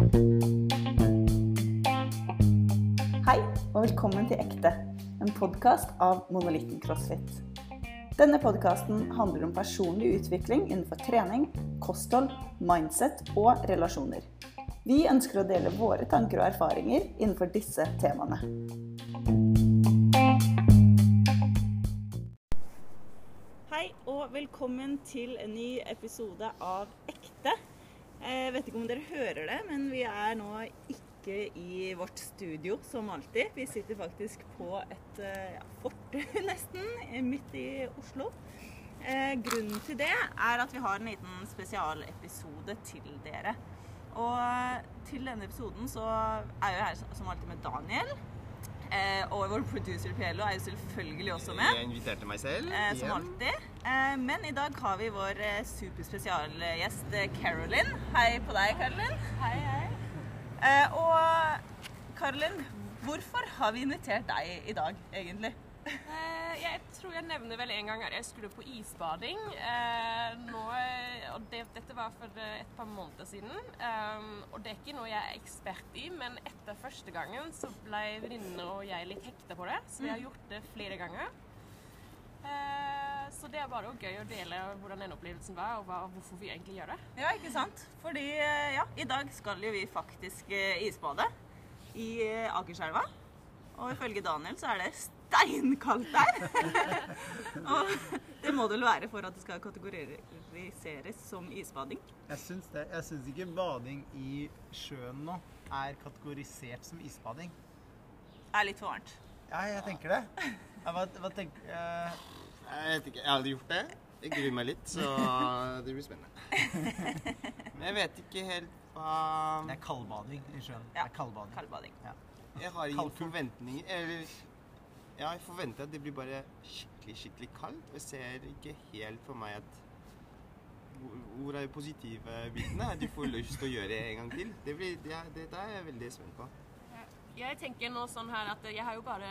Hei, og velkommen til Ekte, en podkast av Monolitten CrossFit. Denne podkasten handler om personlig utvikling innenfor trening, kosthold, mindset og relasjoner. Vi ønsker å dele våre tanker og erfaringer innenfor disse temaene. Hei og velkommen til en ny episode av Ekte. Jeg vet ikke om dere hører det, men vi er nå ikke i vårt studio som alltid. Vi sitter faktisk på et eh, ja, fort, nesten, midt i Oslo. Eh, grunnen til det er at vi har en liten spesialepisode til dere. Og til denne episoden så er jeg her som alltid med Daniel. Eh, og vår producer Piello er jo selvfølgelig også med. Jeg inviterte meg selv. Eh, som igjen. alltid. Eh, men i dag har vi vår eh, superspesialgjest eh, Carolyn. Hei på deg, Carolyn. Hei, hei. Eh, og Carolyn, hvorfor har vi invitert deg i dag, egentlig? Eh, jeg tror jeg nevner vel en gang at jeg skulle på isbading. Eh, nå, og det, dette var for eh, et par måneder siden. Og det er ikke noe jeg er ekspert i, men etter første gangen så ble venninnene og jeg litt hekta på det. Så vi har gjort det flere ganger. Så det er bare gøy å dele hvordan den opplevelsen var, og hvorfor vi egentlig gjør det. Ja, ikke sant? Fordi ja, i dag skal jo vi faktisk isbade i Akerselva. Og ifølge Daniel så er det steinkaldt der. og det må det vel være for at det skal kategoriseres som isbading. Jeg syns det. Jeg syns ikke bading i sjøen nå er kategorisert som isbading. Det Er litt for varmt. Ja, jeg tenker det. Hva, hva tenker uh... Jeg vet ikke, jeg har aldri gjort det. Jeg gruer meg litt, så det blir spennende. Men jeg vet ikke helt hva Det er kaldbading i sjøen. Ja, Det er kaldbading. Kaldbading. Ja. Jeg har ingen forventninger. Eller ja, jeg forventer at det blir bare skikkelig, skikkelig kaldt. Jeg ser ikke helt for meg at hvor- er de positive bitene? At du får lyst til å gjøre det en gang til. Det, blir, det, er- det er jeg veldig spent på. Jeg tenker nå sånn her at jeg har jo bare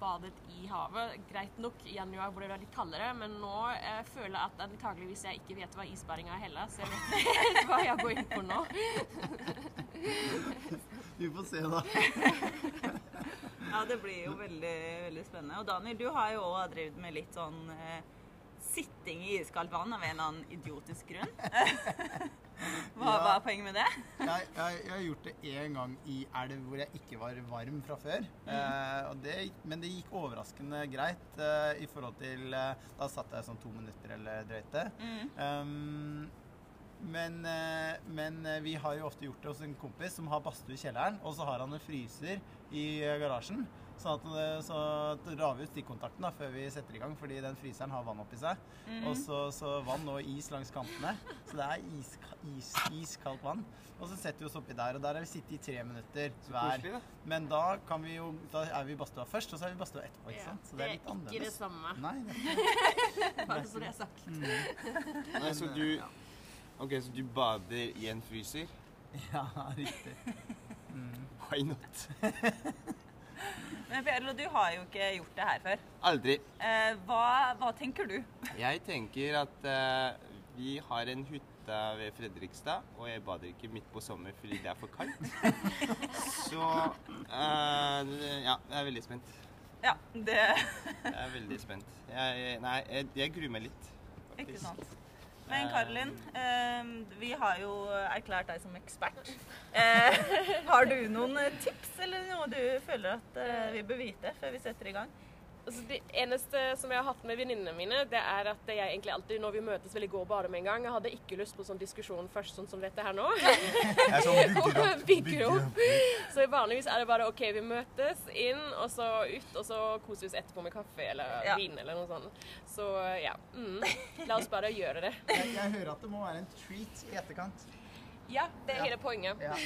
badet i havet, greit nok i januar hvor det var litt kaldere, men nå jeg føler jeg at antakeligvis jeg ikke vet hva isbading er heller, så jeg vet ikke hva jeg går inn på nå. Vi får se, da. Ja, det blir jo veldig, veldig spennende. Og Daniel, du har jo òg drevet med litt sånn eh, sitting i iskaldt vann av en eller annen idiotisk grunn. Hva Ja. var poenget med det? Jeg, jeg, jeg har gjort det én gang i elv hvor jeg ikke var varm fra før. Eh, og det, men det gikk overraskende greit eh, i forhold til eh, Da satt jeg sånn to minutter eller drøyt det. Um, men, eh, men eh, vi har jo ofte gjort det hos en kompis som har badstue i kjelleren, og så har han en fryser i eh, garasjen. Sånn at det, så drar vi ut stikkontakten da, før vi setter i gang, fordi den fryseren har vann oppi seg. Og så, så vann og is langs kantene. Så det er is, is, iskaldt vann. Og så setter vi oss oppi der, og der har vi sittet i tre minutter hver. Men da, kan vi jo, da er vi i badstua først, og så er vi i badstua etterpå. ikke sant? Så det er litt annerledes. det er ikke det samme, Nei, det er ikke. bare så det er sagt. Nei, så du Ok, så du bader i en fryser? ja, riktig. Why not? Men Pierlo, du har jo ikke gjort det her før. Aldri. Eh, hva, hva tenker du? Jeg tenker at eh, vi har en hytte ved Fredrikstad, og jeg bader ikke midt på sommer fordi det er for kaldt. Så eh, ja, jeg er veldig spent. Ja, det Jeg er veldig spent. Jeg, nei, jeg, jeg gruer meg litt. Ikke faktisk. sant. Men Karolin, eh, vi har jo erklært deg som ekspert. Eh, har du noen eh, tips eller noe du føler at eh, vi bør vite før vi setter i gang? Altså, det eneste som jeg har hatt med venninnene mine, det er at jeg egentlig alltid når vi møtes vil jeg gå og bade med en gang. Jeg hadde ikke lyst på sånn diskusjon først, sånn som dette her nå. Er sånn bygger opp. Bygger opp. Så vanligvis er det bare OK, vi møtes inn, og så ut, og så koser vi oss etterpå med kaffe eller Ja. vin eller noe sånt. Så ja. Mm. La oss bare gjøre det. Jeg, jeg hører at det må være en treat i etterkant. Ja, det er Ja. hele poenget. Ja.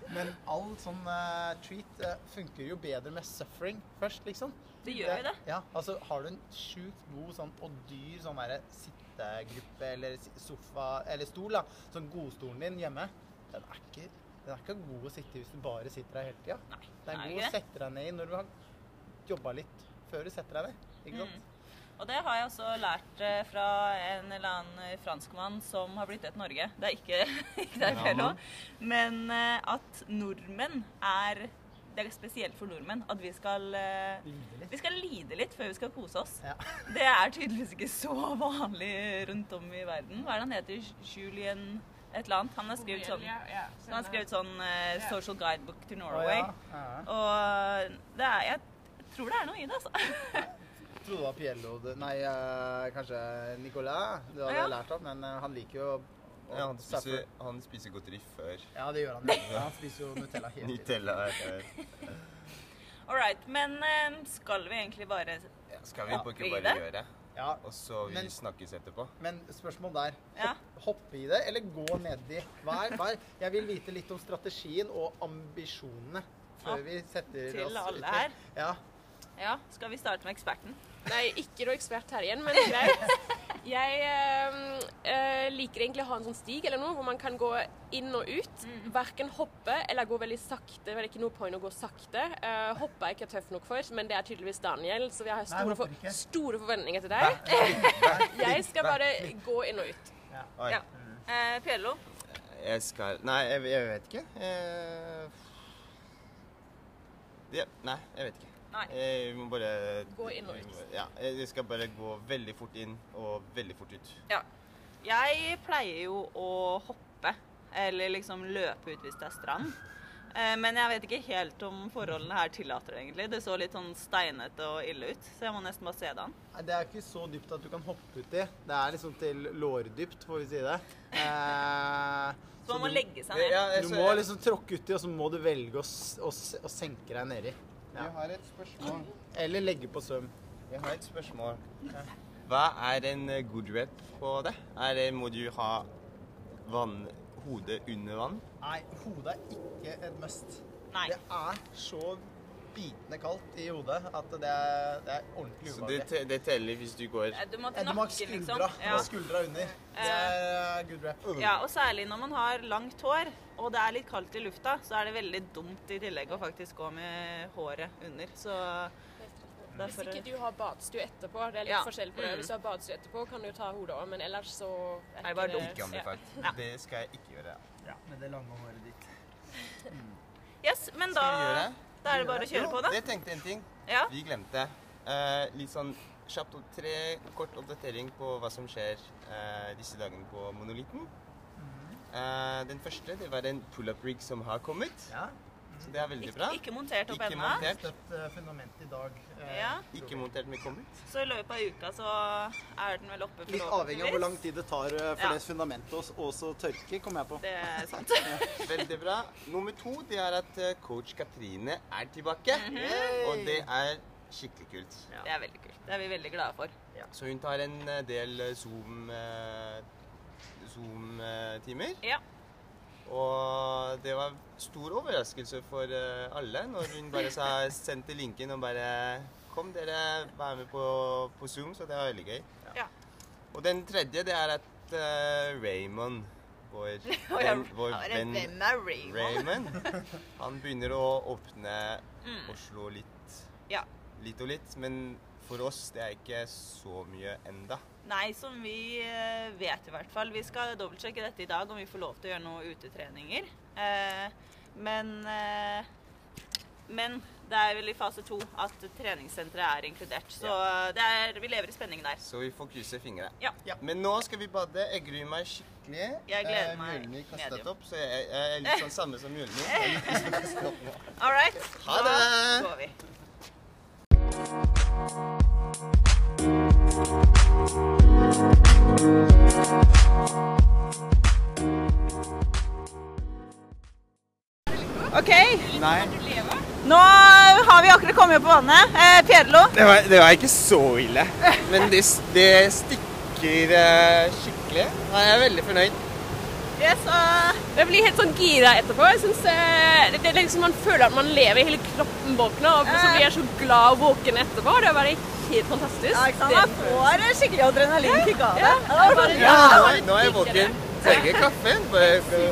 Men all sånn uh, treat uh, funker jo bedre med suffering først, liksom. Det gjør jo det. Ja, altså Har du en sjukt god sånn, og dyr sånn derre sittegruppe eller sofa eller stol, da, sånn godstolen din hjemme, den er ikke den er ikke god å sitte i hvis du bare sitter der hele tida. Den er god å sette deg ned i når du har jobba litt før du setter deg ned. Ikke sant? Mm. Og det har jeg også lært eh, fra en eller annen franskmann som har blitt til Norge. Det er ikke, ikke deg, Pello. Men eh, at nordmenn er Det er spesielt for nordmenn at vi skal, eh, Lide litt. vi skal lide litt før vi skal kose oss. Ja. Det er tydeligvis ikke så vanlig rundt om i verden. Hva er det han heter? Julian et eller annet? Han har skrevet sånn, Ja, ja, han har skrevet sånn uh, Social Guidebook to Norway. ja. Ja. Og det er, jeg tror det er noe i det, altså. Trodde det var Piello Nei, eh, kanskje Nicolas du hadde Ja. lært om, men eh, han liker jo Ja, han, spiser, han spiser godteri før Ja, det gjør han. Ja. Han spiser jo Nutella hele tiden. Nutella er før. All right, men eh, skal vi egentlig bare Ja, skal vi Hoppe ikke bare det? gjøre? Ja, Og så vi Men- snakkes etterpå? men spørsmål der. Ja. Hopp, hoppe i det, eller gå nedi? Hva er, hva er Jeg vil vite litt om strategien og ambisjonene før Ja, vi setter til oss alle her. Ja. Ja, skal vi starte med eksperten? Nei, ikke noe ekspert her igjen, men greit. Jeg eh, eh, liker egentlig å ha en sånn stig eller noe hvor man kan gå inn og ut. Verken hoppe eller gå veldig sakte. Det er ikke noe poeng å gå sakte. Uh, hoppe er ikke tøff nok for, men det er tydeligvis Daniel, så vi har store, for, store forventninger til deg. Jeg skal bare gå inn og ut. Oi. Ja. Uh, Piello, Jeg skal Nei, jeg, jeg vet ikke. Uh... ja, nei, jeg vet ikke. Nei. Vi må bare Gå inn og ut. Ja, vi skal bare gå veldig fort inn og veldig fort ut. ja. Jeg pleier jo å hoppe, eller liksom løpe ut hvis det er strand. Eh, Men jeg vet ikke helt om forholdene her tillater det, egentlig. Det så litt sånn steinete og ille ut, så jeg må nesten bare se det an. Nei, Det er ikke så dypt at du kan hoppe uti. Det er liksom til lårdypt, får vi si det. Eh, Så man må du- legge seg ned. Ja, så, Du må liksom tråkke uti, og så må du velge å, å, å senke deg nedi. Jeg har et spørsmål. Eller legge på søm. Jeg har et spørsmål. Hva er en eh, good rep på det? Er det, må du ha vann, hodet under vann? Nei, hodet er ikke et must. Nei. Det er så bitende kaldt i hodet at det er, det er ordentlig Så det, det teller hvis du går Eh, Du må til ha nakken, liksom. skuldra, Ja. skuldra under. Det er good rap. ja, og særlig når man har langt hår, og det er litt kaldt i lufta, så er det veldig dumt i tillegg å faktisk gå med håret under. Så Hvis ikke du har badstue etterpå, det er litt Ja. forskjell på det. Mm. Hvis du har badstue etterpå, kan du ta hodet òg, men ellers så Er det bare dumt. Ikke anbefalt. Ja. Det skal jeg ikke gjøre. Ja, med det lange håret ditt. Yes, men da, Skal vi gjøre? Da er det bare å kjøre på, da. Jeg tenkte en ting. Ja. Vi glemte. Eh, litt sånn kjapt opp, tre kort oppdatering på hva som skjer eh, disse dagene på Monolitten. Eh, den første det var en pull-up-rig som har kommet, Ja. Så det er veldig bra. Ikke montert opp Ikke montert. Støtt uh, fundament i dag. eh, Ja. Ikke montert med kommet. Så i løpet av uka så er den vel oppe. Litt avhengig av hvor lang tid det tar eh, for Ja. det fundamentet å også tørke, kommer jeg på. Det er sant. Veldig bra. Nummer to det er at eh, coach Katrine er tilbake. Mhm. Og det er skikkelig kult. Det er veldig kult. Det er vi veldig glade for. Så hun tar en eh, del eh, Zoom eh, Zoom-timer. Ja. Og det var stor overraskelse for eh, alle når hun bare sa, sendte linken og bare Kom dere, vær med på, på Zoom, så det var veldig gøy. Ja. Og den tredje, det er at uh, Raymond, vår, venn, vår venn er Raymond? Raymond, han begynner å åpne Mm. Oslo litt, Ja. litt og litt. Men for oss, det er ikke så mye enda. Nei, som vi eh, vet i hvert fall. Vi skal dobbeltsjekke dette i dag, om vi får lov til å gjøre noen utetreninger. Eh, men eh, Men det er vel i fase to at treningssenteret er inkludert. Så det er, vi lever i spenning der. Så vi får krysse fingre. Ja. Men nå skal vi bade. Jeg gruer meg skikkelig. Jeg gleder meg Mjølnir kastet opp, så jeg, jeg er litt sånn samme som Mjølnir. All right. Ha det. Da går vi. OK, Nei, nå har vi akkurat kommet på vannet. Eh, Pierlo, det var, det var ikke så ille. Men det, det stikker eh, skikkelig. Nei, Jeg er veldig fornøyd. yes, Jeg blir helt sånn gira etterpå. Jeg synes, eh, det, det liksom Man føler at man lever, i hele kroppen våkner, og så blir jeg så glad og våken etterpå. Det er bare helt fantastisk. ja, ikke sant? Man får skikkelig adrenalinkick av det. Ja, Ja, bare- ja. Nå, er- nå er jeg våken. Trenger kaffe. Bare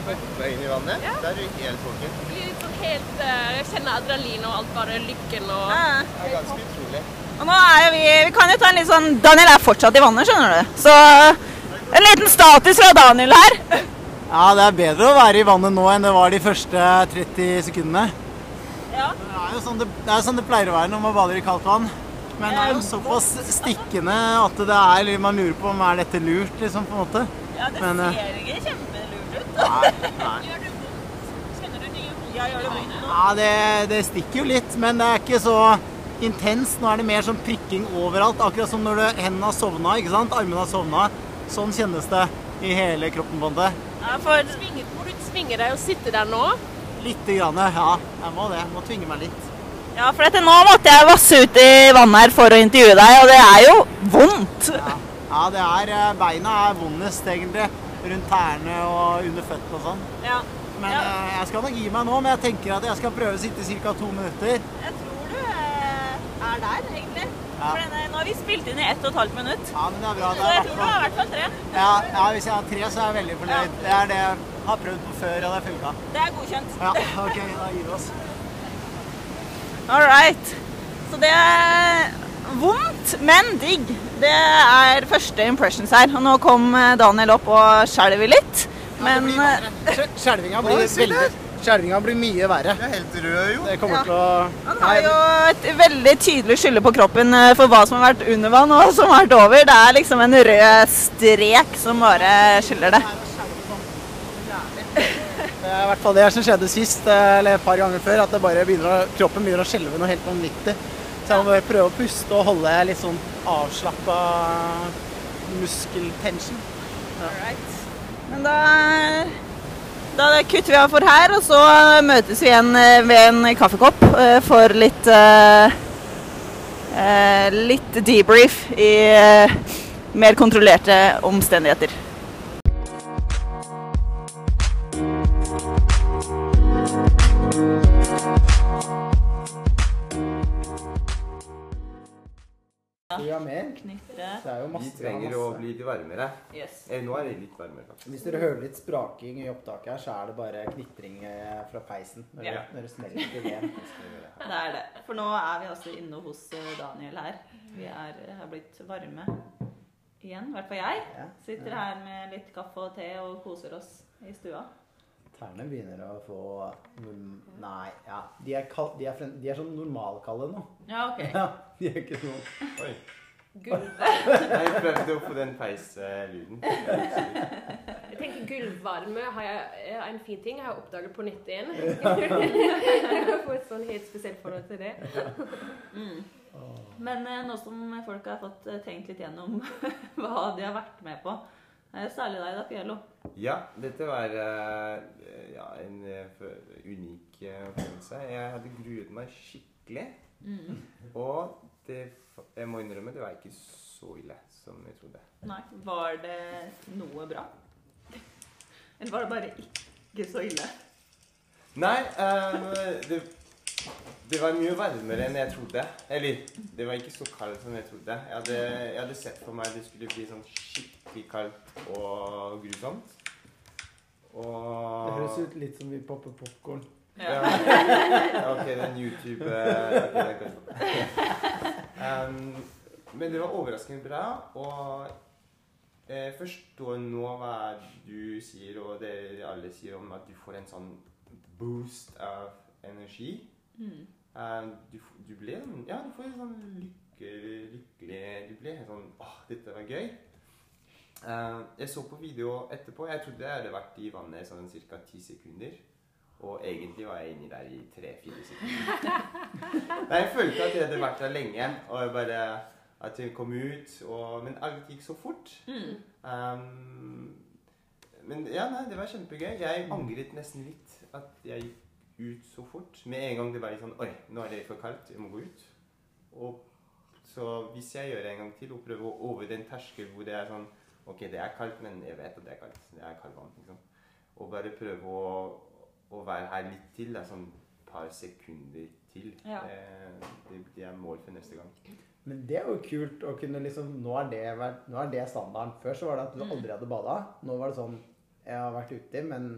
hoppe inn i vannet. Da er du helt våken. Blir sånn helt eh, Jeg kjenner adrenalin og alt, bare lykken og Ja. Det er ganske utrolig. Og nå er vi Vi kan jo ta en litt sånn Daniel er fortsatt i vannet, skjønner du. Så en liten status fra Daniel her. Ja, det er bedre å være i vannet nå enn det var de første 30 sekundene. Ja. Det er jo sånn det, det, er sånn det pleier å være når man bader i kaldt vann. Men det er jo såpass stikkende at det er, man lurer på om er dette lurt, liksom, på en måte. Ja, det Men, eh, ser ikke kjempelurt ut. Nei, nei. Gjør det vondt? Kjenner du nye? Ja, gjør det vondt? Ja, det, det stikker jo litt, men det er ikke så intenst. Nå er det mer sånn prikking overalt. Akkurat som når du, hendene har sovna, ikke sant? Armene har sovna. Sånn kjennes det i hele kroppen på. Ja, for må du tvinge deg å sitte der nå? Lite grann, ja. Jeg må det. Jeg må tvinge meg litt. Ja, for dette, nå måtte jeg vasse ut i vannet her for å intervjue deg, og det er jo vondt. Ja, ja det er eh, Beina er vondest, egentlig. Rundt tærne og under føttene og sånn. Ja. Men Ja. eh, jeg skal nok gi meg nå. Men jeg tenker at jeg skal prøve å sitte i ca. to minutter. Jeg tror du eh, er der, egentlig. Ja. For denne, nå har vi spilt inn i ett og et halvt minutt. Ja, men det er bra. Så Det er jeg tror du har i hvert fall tre. ja, ja, Hvis jeg har tre, så er jeg veldig fornøyd. Det er det jeg har prøvd på før, og det funka. Det er godkjent. Ja, OK, da gir vi oss. All right. Så det er vondt, men digg. Det er første impressions her. Og nå kom eh, Daniel opp og skjelver litt. Men eh, Skjelvinga blir Hva veldig Skjelvinga blir mye verre. Det er helt rød, jo. Det kommer Ja. til å han har jo et veldig tydelig skylde på kroppen eh, for hva som har vært under vann og hva som har vært over. Det er liksom en rød strek som bare skylder det. Det er i hvert fall det som skjedde sist, eh, eller et par ganger før, at det bare begynner kroppen begynner å skjelve noe helt vanvittig. Så jeg må bare prøve å puste og holde litt sånn avslappa muskeltension. Men da, da kutter vi av for her, og så møtes vi igjen eh, ved en kaffekopp eh, for litt litt debrief i mer kontrollerte omstendigheter. Du har mer? Knytte. Det er jo Vi masse. trenger å bli litt varmere. Yes. Eh, nå er det litt varmere, faktisk. Hvis dere hører litt spraking i opptaket her, så er det bare knitring eh, fra peisen når, Ja. det, når det smelter til ved. Det er det. For nå er vi altså inne hos eh, Daniel her. Vi er, har blitt varme igjen, i hvert fall jeg. Sitter her med litt kaffe og te og koser oss i stua. Tærne begynner å få Nei, ja. De er, kald, de er, frem- de er sånn normalkalde nå. Ja, ok. Ja, de er ikke sånn Oi. Gulvet. Jeg prøvde å få den peislyden. Jeg tenker gulvvarme har jeg, er en fin ting. Jeg har oppdaget på nettet igjen. Jeg har fått et sånn helt spesielt forhold til det. Mm. Men eh, nå som folk har fått eh, tenkt litt gjennom hva de har vært med på, særlig deg da, Fiello. Ja, dette var eh, ja, en eh, unik eh, opplevelse. Jeg hadde gruet meg skikkelig. Og det, jeg må innrømme, det var ikke så ille som jeg trodde. Nei, var det noe bra? Eller var det bare ikke så ille? Nei, um, det, det var mye varmere enn jeg trodde. Eller, det var ikke så kaldt som jeg trodde. Jeg hadde, jeg hadde sett for meg det skulle bli sånn skikkelig kaldt og grusomt. Og ut litt som vi popper popkorn. Ja. Ja, ok, den YouTube eh, ok, den kan jeg um, Men det var overraskende bra, og jeg forstår nå hva du sier, og det alle sier om at du får en sånn boost av energi. Mm. Um, du, du ble sånn Ja, du får en sånn lykke, lykkelig Du ble helt sånn Åh, dette var gøy. Uh, jeg så på video etterpå. Jeg trodde jeg hadde vært i vannet sånn ca. ti sekunder. Og egentlig var jeg inni der i tre-fire sekunder. Nei, jeg følte at jeg hadde vært der lenge, og jeg bare at jeg kom ut. Og, men alt gikk så fort. Mm. Um, men ja, nei, det var kjempegøy. Jeg angret nesten litt at jeg gikk ut så fort. Med en gang det var litt sånn Oi, nå er det for kaldt, jeg må gå ut. Og så hvis jeg gjør det en gang til og prøver å over den terskel hvor det er sånn Ok, det er kaldt, men jeg vet at det er kaldt. Det er kaldt vann, liksom. Og bare prøve å, å være her litt til. Det er sånn par sekunder til. Ja. Det, det, det er mål for neste gang. Men det er jo kult å kunne liksom Nå er det, nå er det standarden. Før så var det at du Mm. aldri hadde bada. Nå var det sånn Jeg har vært uti, men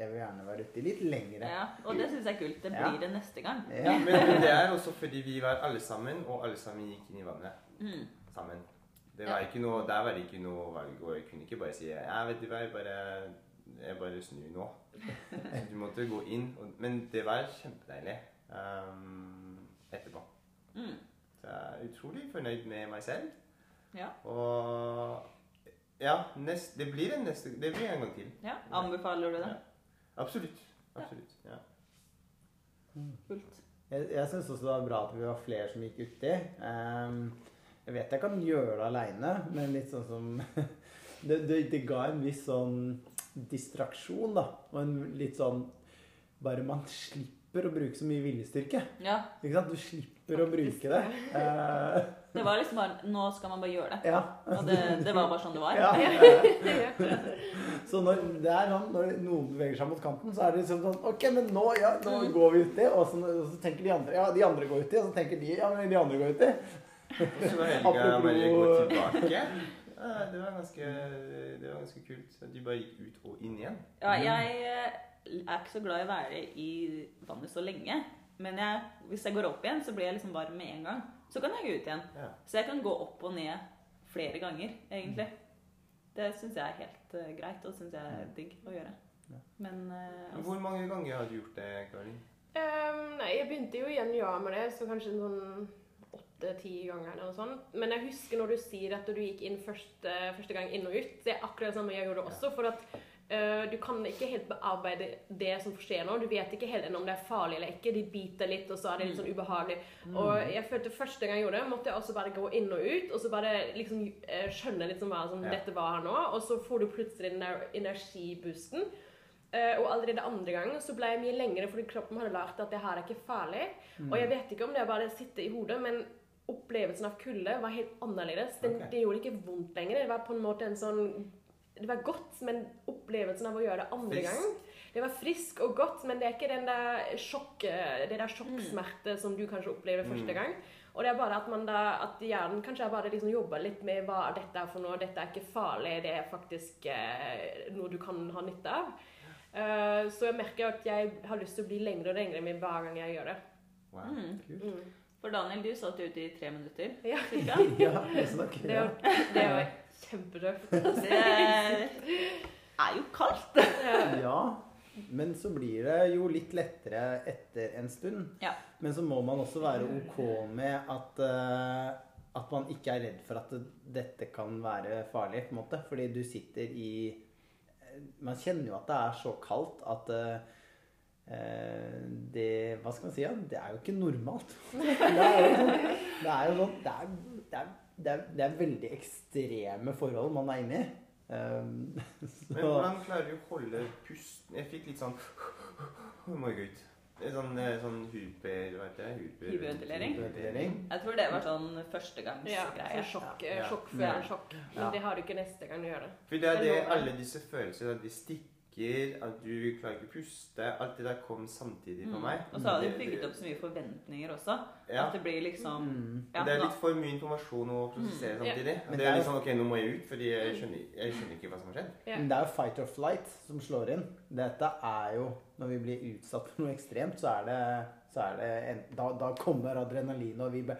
jeg vil gjerne være ute litt lengre. Ja, og det syns jeg er kult. Det Ja. blir det neste gang. Ja. Men, men det er også fordi vi var alle sammen, og alle sammen gikk inn i vannet Mm. sammen. Det var ikke noe, der var det ikke noe valg, og jeg kunne ikke bare si ja, vet du hva, jeg bare, jeg bare snur nå. Du måtte gå inn, og, men det var kjempedeilig um, etterpå. Mm. Så jeg er utrolig fornøyd med meg selv. Ja. Og ja, nest, det blir en neste, det blir en gang til. ja. Anbefaler du det? Ja. Absolutt. Absolutt. Ja. Kult. Jeg, jeg syns også det var bra at vi var flere som gikk uti. Um, jeg vet jeg kan gjøre det aleine, men litt sånn som det, det, det ga en viss sånn distraksjon, da. Og en litt sånn Bare man slipper å bruke så mye viljestyrke. Ja. Ikke sant? Du slipper å bruke det. Eh, Det var liksom bare Nå skal man bare gjøre det. ja. Og det, det var bare sånn det var. ja. Så når, det er sånn, når noen beveger seg mot kanten, så er det liksom sånn OK, men nå, ja, nå Mm. går vi uti. Og så, og så tenker de andre Ja, de andre går uti. Og så tenker de Ja, men de andre går uti. Og så var Helga bare gå tilbake. Det var ganske, det var ganske kult. De bare gikk ut og inn igjen. Ja, jeg eh, er ikke så glad i å være i vannet så lenge. Men jeg, hvis jeg går opp igjen, så blir jeg liksom varm med en gang. Så kan jeg gå ut igjen. Ja. Så jeg kan gå opp og ned flere ganger, egentlig. Det syns jeg er helt uh, greit, og syns jeg er digg å gjøre. Ja. Men uh, altså, Hvor mange ganger har du gjort det, Karin? Um, nei, jeg begynte jo i januar med det, så kanskje noen sånn åtte-ti ganger eller noe sånt. Men jeg husker når du sier at du gikk inn første, første gang inn og ut. Det er akkurat det samme jeg gjorde også. For at du kan ikke helt bearbeide det som skjer nå. Du vet ikke helt om det er farlig eller ikke. De biter litt, og så er det litt sånn ubehagelig. Og jeg følte første gang jeg gjorde det, måtte jeg også bare gå inn og ut, og så bare liksom skjønne skjønne liksom hva som dette var her nå. Og så får du plutselig den der energiboosten. Uh, og allerede andre gang så ble jeg mye lengre fordi kroppen hadde lært at det her er ikke farlig. Og jeg vet ikke om det bare sitter i hodet, men opplevelsen av kulde var helt annerledes. Den, okay. Det gjorde ikke vondt lenger. Det var på en måte en sånn Det var godt, men opplevelsen av å gjøre det andre Frisk. gang Det var frisk og godt, men det er ikke den der sjokk, det der sjokksmerte som du kanskje opplever første gang. Og det er bare at, man da, at hjernen kanskje har bare liksom jobber litt med hva dette er for noe. Dette er ikke farlig, det er faktisk eh, noe du kan ha nytte av. Uh, så jeg merker at jeg har lyst til å bli lengre og lengre med hver gang jeg gjør det. Wow. mm. Mm. For Daniel, du satt ute i tre minutter Ja. Ja, nesten. Det Ja. var, det var kjempetøft. Det er jo kaldt. ja. Men så blir det jo litt lettere etter en stund. Ja. Men så må man også være ok med at, uh, at man ikke er redd for at det, dette kan være farlig, på en måte. Fordi du sitter i eh, Man kjenner jo at det er så kaldt at uh, det Hva skal man si? Ja? Det er jo ikke normalt. Det er jo sånn Det er jo sånn Det er, det er, det er, det er veldig ekstreme forhold man er inne i. Um, så- Men hvordan klarer du å holde pusten? Jeg fikk litt sånn ut. Det er sånn, eh, sånn hyper... Hva heter det? Hyperventilering. Jeg tror det var sånn Ja, førstegangsgreie. sånn sjokk, Ja. sjokk før Ja. sjokk. Men Ja. det har du ikke neste gang du gjør det. For det er det alle disse følelsene, de stikker, at du klarer ikke å puste Alt det der kom samtidig for Mm. meg. Og så har de bygget opp så mye forventninger også. Ja. At det blir liksom Mm. ja, det er litt for mye informasjon å prosessere Mm. Samtidig. Men det er liksom litt sånn OK, nå må jeg ut, fordi jeg skjønner, jeg skjønner ikke hva som har skjedd. Ja. Men det er jo fight or flight som slår inn. Dette er jo Når vi blir utsatt for noe ekstremt, så er det, så er det en, da, da kommer adrenalinet, og vi bare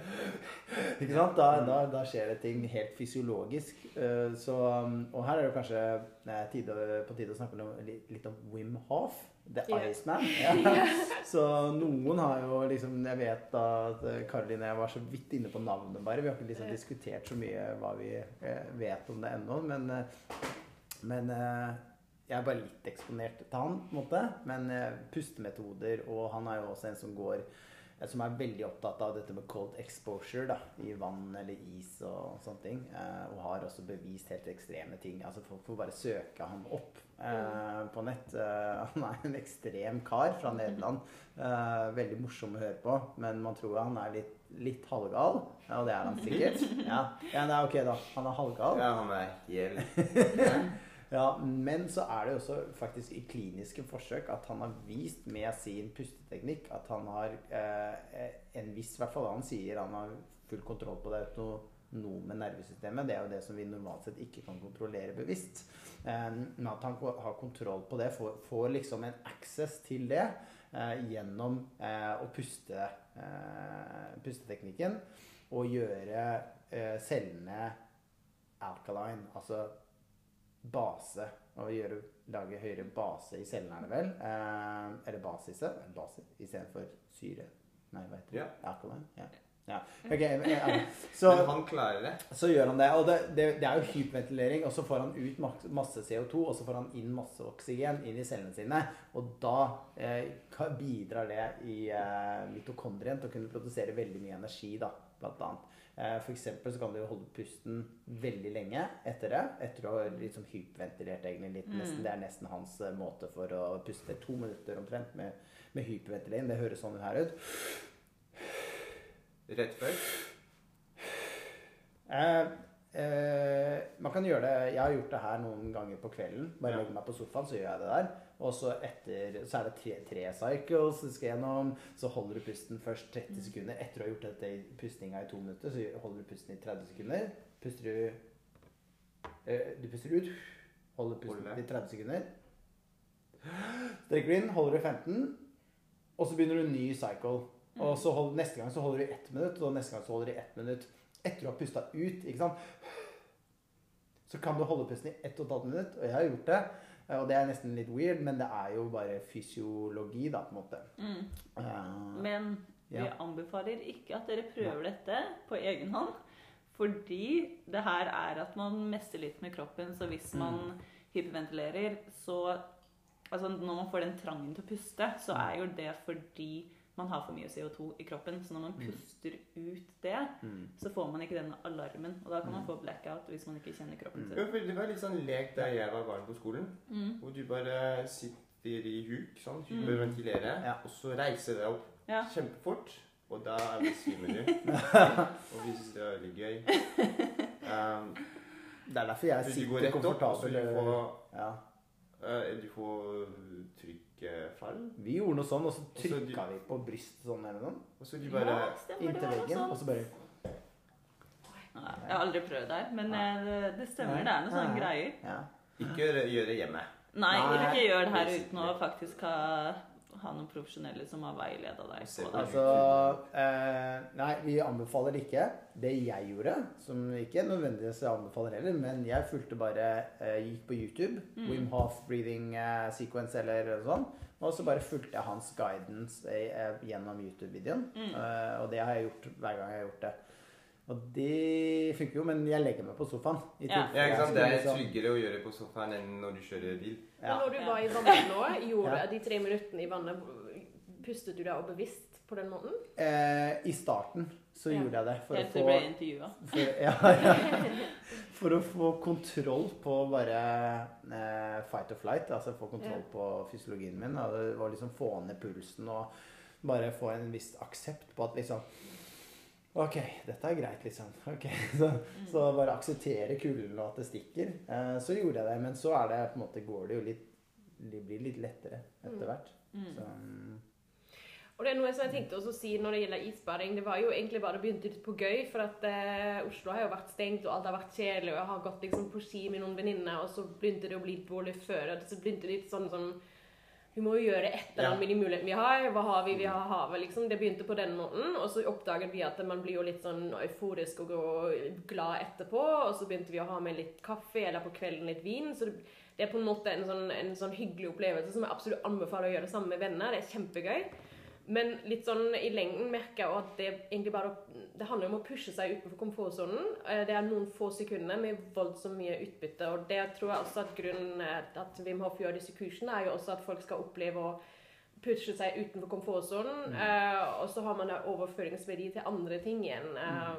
Ikke sant? Da, da, da skjer det ting helt fysiologisk. Eh, Så, um, og her er det kanskje eh, tide, på tide å snakke om, litt, om Wim Hof. The Iceman. Ja. Så noen har jo liksom Jeg vet da at eh, Karoline og jeg var så vidt inne på navnet, bare. Vi har ikke liksom diskutert så mye hva vi eh, vet om det ennå. Men, eh, men eh, jeg er bare litt eksponert til han, på en måte. Men eh, pustemetoder, og han er jo også en som går eh, som er veldig opptatt av dette med cold exposure da, i vann eller is og sånne ting. Eh, og har også bevist helt ekstreme ting. Altså Folk får bare søke ham opp eh, på nett. Eh, han er en ekstrem kar fra Nederland. Eh, veldig morsom å høre på, men man tror han er litt, litt halvgal. Ja, og det er han sikkert. Ja, ja det er ok, da. Han er halvgal. Ja, han er helt Ja, Men så er det også faktisk i kliniske forsøk at han har vist med sin pusteteknikk at han har eh, en viss I hvert fall han sier han har full kontroll på det med nervesystemet. Det er jo det som vi normalt sett ikke kan kontrollere bevisst. Eh, Men at han har kontroll på det, får, får liksom en access til det eh, gjennom eh, å puste, eh, pusteteknikken og gjøre eh, cellene alkaline, altså base. Og gjøre, lage høyere base i cellene, er det vel? Eh, eller basise. Base istedenfor syre. Nei, hva heter det? Ja. Alkaline? Ja. ja. Ok, ja. Så, Men han klarer det. så gjør han det. Og det, det, det er jo hyperventilering, og så får han ut masse CO2, og så får han inn masse oksygen inn i cellene sine. Og da eh, bidrar det i eh, mitokondrien til å kunne produsere veldig mye energi, da, blant annet. Eh, for eksempel så kan du holde pusten veldig lenge etter det. Etter å ha liksom hyperventilert egentlig litt. Nesten, det er nesten hans eh, måte for å puste to minutter omtrent med, med hyperventilering. Det høres sånn her ut. Rett før. Eh, eh, man kan gjøre det Jeg har gjort det her noen ganger på kvelden. Bare Ja. legger meg på sofaen, så gjør jeg det der. Og så etter Så er det tre, tre cycles du skal gjennom. Så holder du pusten først 30 sekunder. Etter å ha gjort dette i pustinga i to minutter, så holder du pusten i 30 sekunder. Puster du eh, Du puster ut. Holder pusten i 30 sekunder. Strekker du inn, holder du 15. Og så begynner du en ny cycle. Og så hold, neste gang så holder du i ett minutt, og neste gang så holder du i ett minutt. Etter du har pusta ut, ikke sant. Så kan du holde pusten i ett og et halvt minutt, og jeg har gjort det. Og det er nesten litt weird, men det er jo bare fysiologi, da, på en måte. Mm. Eh, Men vi Ja. anbefaler ikke at dere prøver dette på egen hånd. Fordi det her er at man messer litt med kroppen. Så hvis man hyperventilerer, så Altså når man får den trangen til å puste, så er jo det fordi man har for mye CO2 i kroppen. Så når man puster ut det, mm. så får man ikke denne alarmen. Og da kan man få blackout hvis man ikke kjenner kroppen sin. Mm. Det var litt sånn lek da jeg var barn på skolen. Mm. Hvor du bare sitter i huk, sånn, hyperventilerer, Ja. og så reiser deg opp Ja. kjempefort. Og da besvimer du. og vi syns det var veldig gøy. Um, Det er derfor jeg du sitter går rett opp, og så komfortabel. du får, Ja. uh, du får trykkfall. Vi gjorde noe sånn, og så trykka vi på brystet sånn eller noe. Og så de bare ja, stemmer. Inntil noe veggen, og så bare Nei, Jeg har aldri prøvd det her, men Nei. eh, det, det stemmer. Det er noen sånne greier. Ja. Ikke gjøre det hjemme. Nei. ikke gjør det her uten å faktisk ha, ha noen profesjonelle som har veileda deg. På det. Altså eh, Nei, vi anbefaler det ikke. Det jeg gjorde, som ikke nødvendigvis jeg anbefaler heller, men jeg fulgte bare eh, Gikk på YouTube, Mm. Wim Hof breathing eh, sequence eller sånn, og så bare fulgte jeg hans guidance eh, gjennom YouTube-videoen. Mm. Eh, og det har jeg gjort hver gang jeg har gjort det. Og det funker jo, men jeg legger meg på sofaen. I Ja. Ja, ikke sant? Det er liksom- tryggere å gjøre på sofaen enn når du kjører bil. Men Ja. når du var i vannet nå, gjorde Ja. de tre minuttene i vannet Pustet du deg og bevisst på den måten? Eh, I starten så Ja. gjorde jeg det for Helt til få du ble intervjua. For, ja, ja. for å få kontroll på bare eh, fight or flight, altså få kontroll på fysiologien min. Og det var liksom få ned pulsen og bare få en viss aksept på at liksom Ok, dette er greit, liksom. Ok, Så, så bare akseptere kulden og at det stikker. Eh, så gjorde jeg det. Men så er det på en måte går det jo litt Det blir litt lettere etter hvert. Mm. Så, mm, Og det er noe som jeg tenkte også å si når det gjelder isbading. Det var jo egentlig bare det begynte litt på gøy, for at eh, Oslo har jo vært stengt, og alt har vært kjedelig, og jeg har gått liksom på ski med noen venninner, og så begynte det å bli dårlig før, og så begynte det litt sånn sånn vi må jo gjøre et eller annet med de mulighetene vi har. Hva har vi? Vi har havet, liksom. Det begynte på den måten. Og så oppdaget vi at man blir jo litt sånn euforisk og glad etterpå. Og så begynte vi å ha med litt kaffe, eller på kvelden litt vin. Så det, det er på en måte en sånn, en sånn hyggelig opplevelse som jeg absolutt anbefaler å gjøre det sammen med venner. Det er kjempegøy. Men litt sånn i lengden merker jeg at det egentlig bare Det handler om å pushe seg utenfor komfortsonen. Eh, Det er noen få sekunder med voldsomt mye utbytte. Og det tror jeg også at grunnen til at Wim Hof gjør disse kursene, er jo også at folk skal oppleve å pushe seg utenfor komfortsonen. Uh, og så har man da overføringsverdi til andre ting igjen. Eh,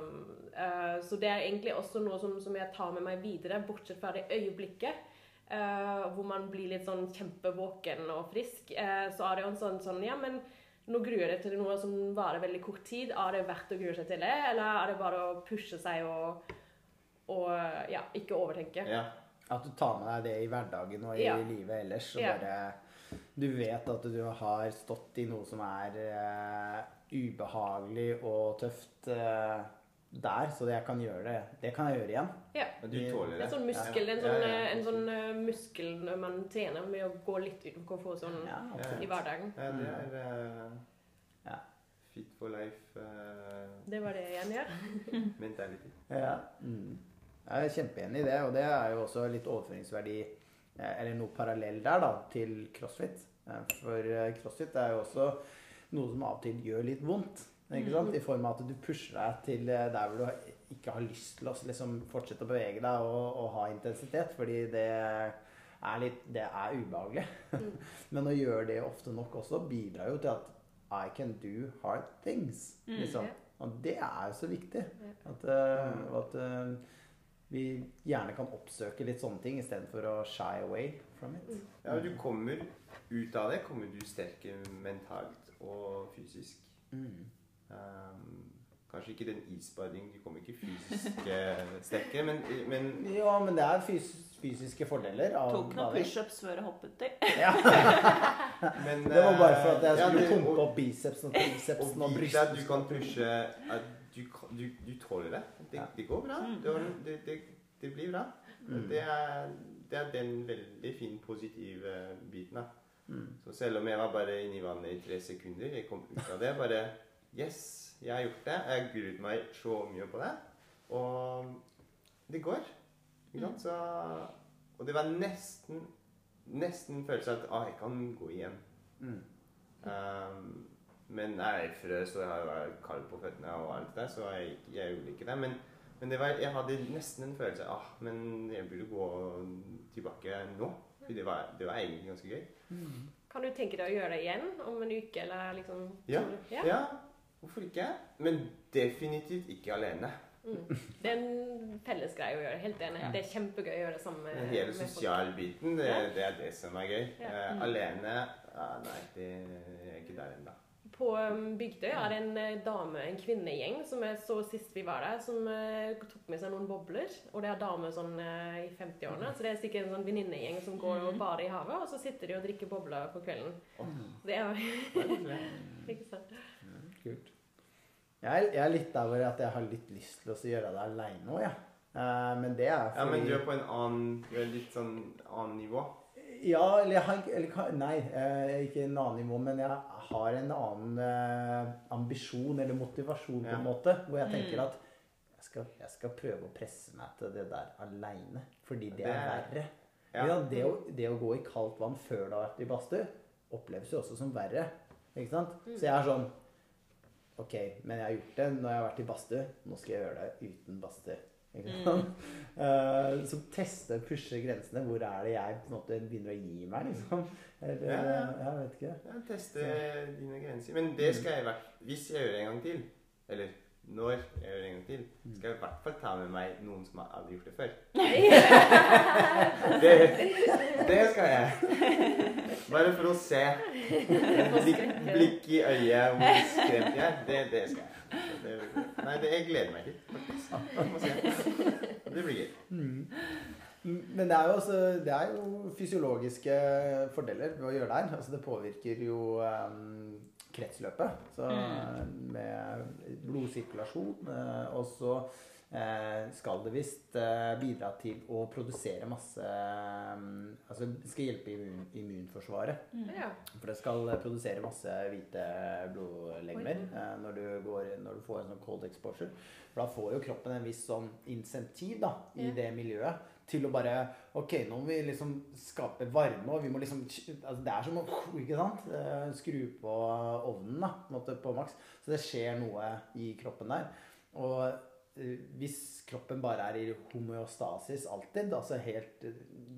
uh, så det er egentlig også noe som, som jeg tar med meg videre, bortsett fra det øyeblikket. Uh, hvor man blir litt sånn kjempevåken og frisk. så er det jo en sånn, sånn Ja, men nå gruer jeg til noe som varer veldig kort tid. Er det verdt å grue seg til det, eller er det bare å pushe seg og, og ja, ikke overtenke? Ja. At du tar med deg det i hverdagen og i Ja. livet ellers. Og Ja. bare Du vet at du har stått i noe som er uh, ubehagelig og tøft. eh, der, så jeg kan gjøre det. Det kan jeg gjøre igjen. Ja. Men du tåler Det er sånn muskel, Ja. en sånn, Ja, ja, en sånn eh, muskel når man trener med å gå litt utenfor komfortsonen Ja, i hverdagen. Ja, det er uh, Ja. fit for life uh, Det var det jeg ja. mentality. Ja. Mm. Jeg er kjempeenig i det, og det er jo også litt overføringsverdi, eh, eller noe parallell der, da, til crossfit. Eh, For eh, crossfit er jo også noe som av og til gjør litt vondt. Ikke sant? I form av at du pusher deg til eh, der hvor du ikke har lyst til å liksom, fortsette å bevege deg og, og ha intensitet, fordi det er litt Det er ubehagelig. Men å gjøre det ofte nok også bidrar jo til at I can do hard things. Liksom. Ja. Og det er jo så viktig. At, eh, at eh, vi gjerne kan oppsøke litt sånne ting istedenfor å shy away from it. Ja, og du kommer ut av det, kommer du sterkere mentalt og fysisk. Mm. Um, kanskje ikke den isbading, du kommer ikke fysisk sterkere, men, men Ja, men det er fys fysiske fordeler av Tok noen pushups før jeg hoppet til. Ja, Men, det var bare for at jeg eh, ja, skulle pumpe og- opp bicepsen og Og tricepsen og brystet. du kan pushe du, du, du tåler det. Det, Ja. det går bra. Mm. Det, var- det, det, det blir bra. Mm. Det, er, det er den veldig fin, positive biten. da. Mm. Så selv om jeg var bare inne i vannet i tre sekunder, jeg kom ut av det bare Yes, jeg har gjort det. Jeg gruer meg så mye på det. Og det går. Ikke sant? Så, og det var nesten nesten følelse av at ah, jeg kan gå igjen. Mm. Um, men jeg frøs, og jeg var kald på føttene og alt det, så jeg, jeg gjorde ikke det. Men, men det var, jeg hadde nesten en følelse av ah, men jeg burde gå tilbake nå. For det var, det var egentlig ganske gøy. Kan du tenke deg å gjøre det igjen om en uke, eller liksom Ja. du- ja. Ja, hvorfor ikke? Men definitivt ikke alene. Mm. Det er en felles greie å gjøre. Helt enig. Ja. Det er kjempegøy å gjøre det sammen med Den hele sosialbiten, det, Ja. det er det som er gøy. Ja. Eh, Mm. alene ah, Nei, det er ikke der ennå. På um, Bygdøy er det en eh, dame, en kvinnegjeng, som jeg så sist vi var der, som eh, tok med seg noen bobler. Og det er damer sånn i 50-årene, så det er sikkert en sånn venninnegjeng som går og bader i havet, og så sitter de og drikker bobler på kvelden. Det er jo ikke sant. Kult. Jeg er, jeg er litt der hvor at jeg har litt lyst til å gjøre det aleine òg, jeg. Uh, men det er Ja, men du er på en annen Du er litt sånn annen nivå. Ja, eller jeg har ikke eller, Nei, eh, ikke en annen nivå, men jeg har en annen uh, ambisjon eller motivasjon, på Ja. en måte. Hvor jeg tenker at jeg skal, jeg skal prøve å presse meg til det der aleine. Fordi det, Det er er- verre. Ja. Ja, det, å, det å gå i kaldt vann før du har vært i badstue, oppleves jo også som verre. Ikke sant? Så jeg er sånn Ok, men jeg har gjort det når jeg har vært i badstue. Nå skal jeg gjøre det uten badstue. Mm. sant? Eh, så teste, pushe grensene. Hvor er det jeg på en måte begynner å gi meg, liksom? Eller, Ja, ja. Jeg vet ikke. Ja, teste dine grenser. Men det skal jeg være Hvis jeg gjør det en gang til, eller når jeg gjør det en gang til, skal jeg i hvert fall ta med meg noen som har aldri gjort det før. Det, det skal jeg. Bare for å se blikk, blikk i øyet hvor skremt jeg er. Det, det skal jeg. Det, nei, det jeg gleder meg til, faktisk. Det blir gøy. Men det er jo, også, det er jo fysiologiske fordeler ved å gjøre det her. Altså det påvirker jo um, kretsløpet. Så med blodsirkulasjon. eh, og så eh, skal det visst eh, bidra til å produsere masse um, Altså skal hjelpe immun, immunforsvaret. Ja. For det skal produsere masse hvite blodlegemer når, du går, når du får en sånn cold exposure. For da får jo kroppen en viss sånn insentiv da, i Ja. det miljøet til å bare Ok, nå må vi liksom skape varme, og vi må liksom altså Det er som å ikke sant? Eh, skru på ovnen da, på, på maks. Så det skjer noe i kroppen der. Og eh, hvis kroppen bare er i homeostasis alltid, altså helt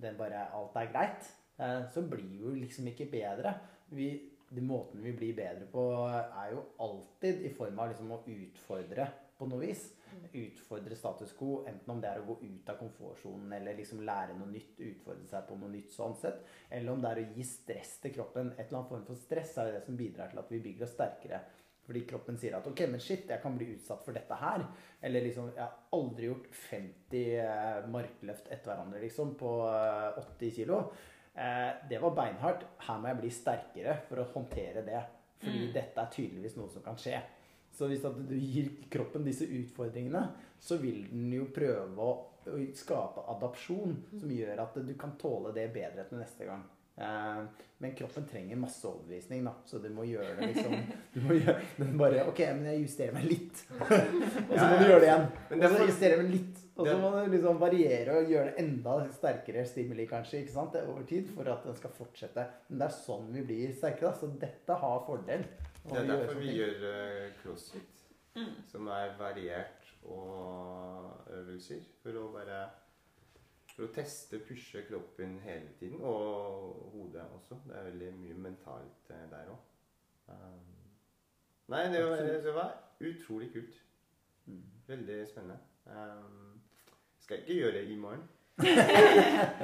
den bare Alt er greit, eh, så blir jo liksom ikke bedre. Vi, de måten vi blir bedre på, er jo alltid i form av liksom å utfordre på noe vis. Utfordre status quo, enten om det er å gå ut av komfortsonen eller liksom lære noe nytt, utfordre seg på noe nytt sånn sett, eller om det er å gi stress til kroppen. Et eller annet form for stress er jo det som bidrar til at vi bygger oss sterkere. Fordi kroppen sier at ok, men shit, jeg kan bli utsatt for dette her. Eller liksom, jeg har aldri gjort 50 eh, markløft etter hverandre liksom på eh, 80 kilo. Eh, det var beinhardt. Her må jeg bli sterkere for å håndtere det. Fordi dette er tydeligvis noe som kan skje. Så hvis du gir kroppen disse utfordringene, så vil den jo prøve å, å skape adapsjon som gjør at du kan tåle det bedre til neste gang. Eh, men kroppen trenger masse overbevisning, da, så du må gjøre det liksom Du må gjøre den bare OK, men jeg justerer meg litt. og så Ja, må du gjøre det igjen. Og så justerer jeg meg litt. Og så må du liksom variere og gjøre det enda sterkere stimuli, kanskje, ikke sant, er over tid, for at den skal fortsette. Men det er sånn vi blir sterke, da. Så dette har fordel. Det er derfor vi gjør eh, crossfit, Mm. som er variert og øvelser, for å bare for å teste, pushe kroppen hele tiden, og hodet også. Det er veldig mye mentalt eh, der òg. Um, nei, det var, det var utrolig kult. Mm. Veldig spennende. Um, skal ikke gjøre det i morgen,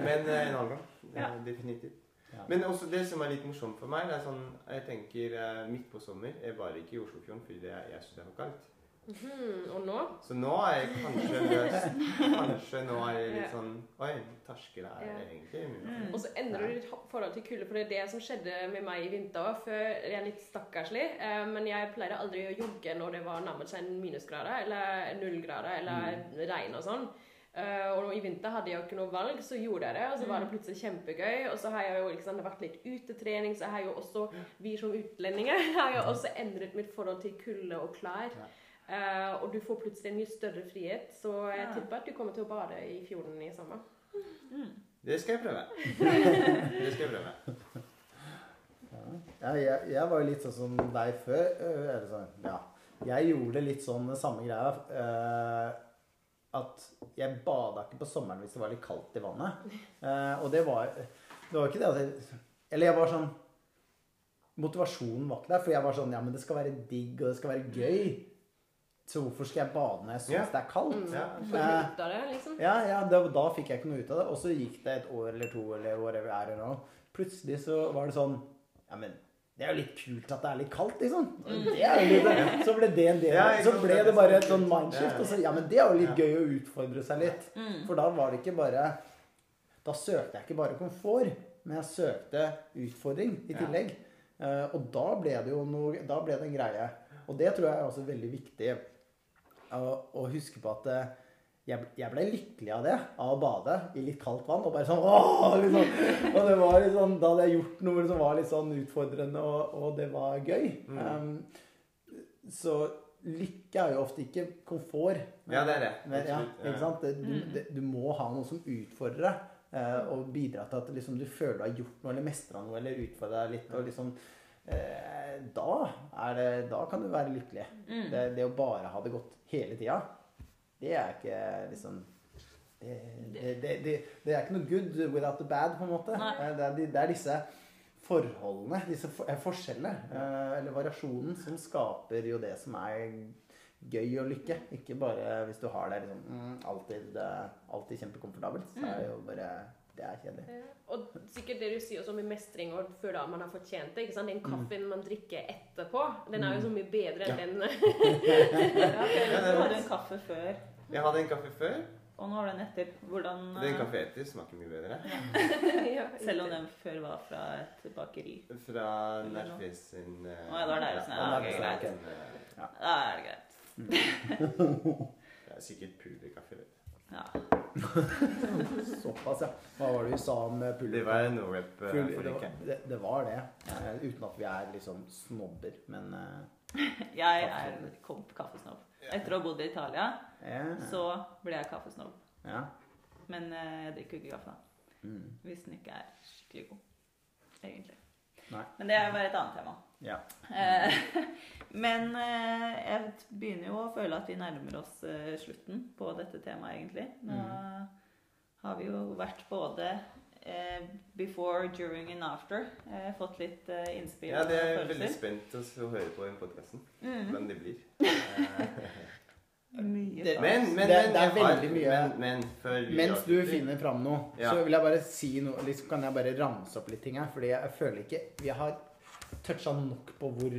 men eh, en annen gang. Ja. Definitivt. Ja. Men også det som er litt morsomt for meg, det er sånn Jeg tenker eh, midt på sommer Jeg var ikke i Oslofjorden fordi det, jeg syns det er for kaldt. Mhm, Og nå? Så nå er jeg kanskje løst. Kanskje nå er jeg litt sånn Oi, terskelen er Ja. egentlig mye. Mm. Og så endrer du ditt forhold til kulde, for det er det som skjedde med meg i vinter òg. Før jeg er litt stakkarslig, eh, men jeg pleide aldri å jogge når det var nærmet seg minusgrader eller nullgrader eller regn og sånn. Eh, og i vinter hadde jeg jo ikke noe valg, så gjorde jeg det. Og så var det plutselig kjempegøy. Og så har jeg jo liksom, det har vært litt utetrening, så jeg har jo også, vi som utlendinger har jo også endret mitt forhold til kulde og klær. Uh, og du får plutselig en mye større frihet, så jeg Ja. tipper at du kommer til å bade i fjorden i sommer. Det skal jeg prøve. Det skal jeg prøve. Ja, jeg, jeg var jo litt sånn som deg før. øh, Eller sånn, ja. Jeg gjorde litt sånn samme greia. øh, at jeg bada ikke på sommeren hvis det var litt kaldt i vannet. Eh, og det var Det var ikke det at jeg Eller jeg var sånn Motivasjonen var ikke der, for jeg var sånn Ja, men det skal være digg, og det skal være gøy. Så hvorfor skal jeg bade når jeg syns Ja. det er kaldt? Mm. Ja. Eh, ut av det, liksom? Ja, ja da, da fikk jeg ikke noe ut av det. Og så gikk det et år eller to eller whatever. Plutselig så var det sånn Ja, men det er jo litt kult at det er litt kaldt, liksom. Det er litt, så ble det en del Så ble det bare et sånn mindshift. Ja. Og så ja, men det er jo litt gøy å utfordre seg litt. Mm. For da var det ikke bare Da søkte jeg ikke bare komfort, men jeg søkte utfordring i tillegg. Eh, og da ble det jo noe Da ble det en greie. Og det tror jeg er også veldig viktig å, å huske på at eh, jeg, jeg ble lykkelig av det, av å bade i litt kaldt vann. Og bare sånn åh, liksom. Og det var sånn, Da hadde jeg gjort noe som var litt sånn utfordrende, og, og det var gøy. Mm. Um, så lykke er jo ofte ikke komfort. Ja, det er det. Men, ja, ikke sant? Det, du, Mm. det, du må ha noe som utfordrer deg. uh, og bidra til at liksom, du føler du har gjort noe, eller mestra noe, eller utfordra deg litt. Og liksom, eh, da, er det, da kan du være lykkelig. Mm. Det, det å bare ha det godt hele tida, det er ikke liksom det, det, det, det, er ikke noe good without the bad, på en måte. Eh, Det er, det er disse forholdene, disse for, eh, forskjellene, eh, eller variasjonen, som skaper jo det som er gøy og lykke. Ikke bare hvis du har det liksom, mm, alltid, alltid kjempekomfortabelt. Så er det jo bare Det er kjedelig. Ja. Og sikkert det du sier også om mestring og føle at man har fortjent det. ikke sant? Den kaffen man drikker etterpå, den er jo så mye bedre enn Ja. den Ja, Du hadde en kaffe før, Jeg hadde en kaffe før. og nå har du en etter. Hvordan Den eh, kaffe etter smaker mye bedre. ja, Selv om den før var fra et bakeri. Fra. Nerfis sin uh, Å, ja, det var der, sånn, ja, okay, greit. eh, Da er det greit. Det er sikkert pulverkaffe. Ja. Såpass, ja. Hva var det vi sa om eh, pulver? Det var det, forrige var, det, det var det. Eh, uten at vi er liksom snobber, men eh, Jeg er kom- kaffesnobb. Etter å ha bodd i Italia, ja. så ble jeg kaffesnobb. ja. Men jeg drikker jo ikke kaffe Mm. hvis den ikke er skikkelig god. Egentlig. Nei. Men det er bare et annet tema. Ja. Eh, Men eh, jeg begynner jo å føle at vi nærmer oss eh, slutten på dette temaet, egentlig. Nå Mm. har vi jo vært både eh, before, during and after. Eh, fått litt innspill Ja, det er jeg veldig spent å høre på i podkasten. Mm. Hvordan det blir. Mye Det- Men, men, Det- men, det er har- veldig mye- Men, men før vi Mens du finner fram noe, Ja. så vil jeg bare si noe liksom, Kan jeg bare ramse opp litt ting her? Fordi jeg føler ikke Vi har toucha nok på hvor,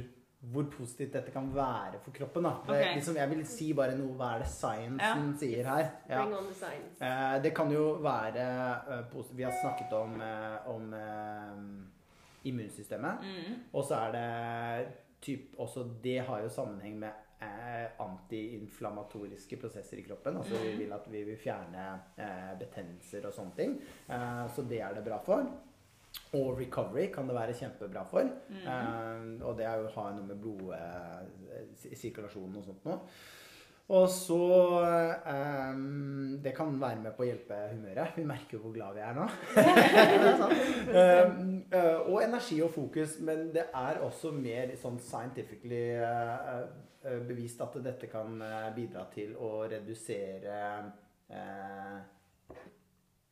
hvor positivt dette kan være for kroppen. Da. Det, okay. liksom, jeg vil si bare noe Hva er det sciencen sier her? Ja. Bring on the science. Eh, det kan jo være uh, positivt Vi har snakket om, uh, om uh, immunsystemet. Mm. Og så er det typ, også det har jo sammenheng med eh, antiinflammatoriske prosesser i kroppen. Altså vi vil at vi vil fjerne eh, betennelser og sånne ting. Eh, så det er det bra for. Og recovery kan det være kjempebra for. Eh, og det er jo å ha noe med blodsirkulasjonen og sånt noe. Og så eh, Det kan være med på å hjelpe humøret. Vi merker jo hvor glad vi er nå. Um, eh, og energi og fokus. Men det er også mer sånn scientifically eh, eh, bevist at dette kan eh, bidra til å redusere eh,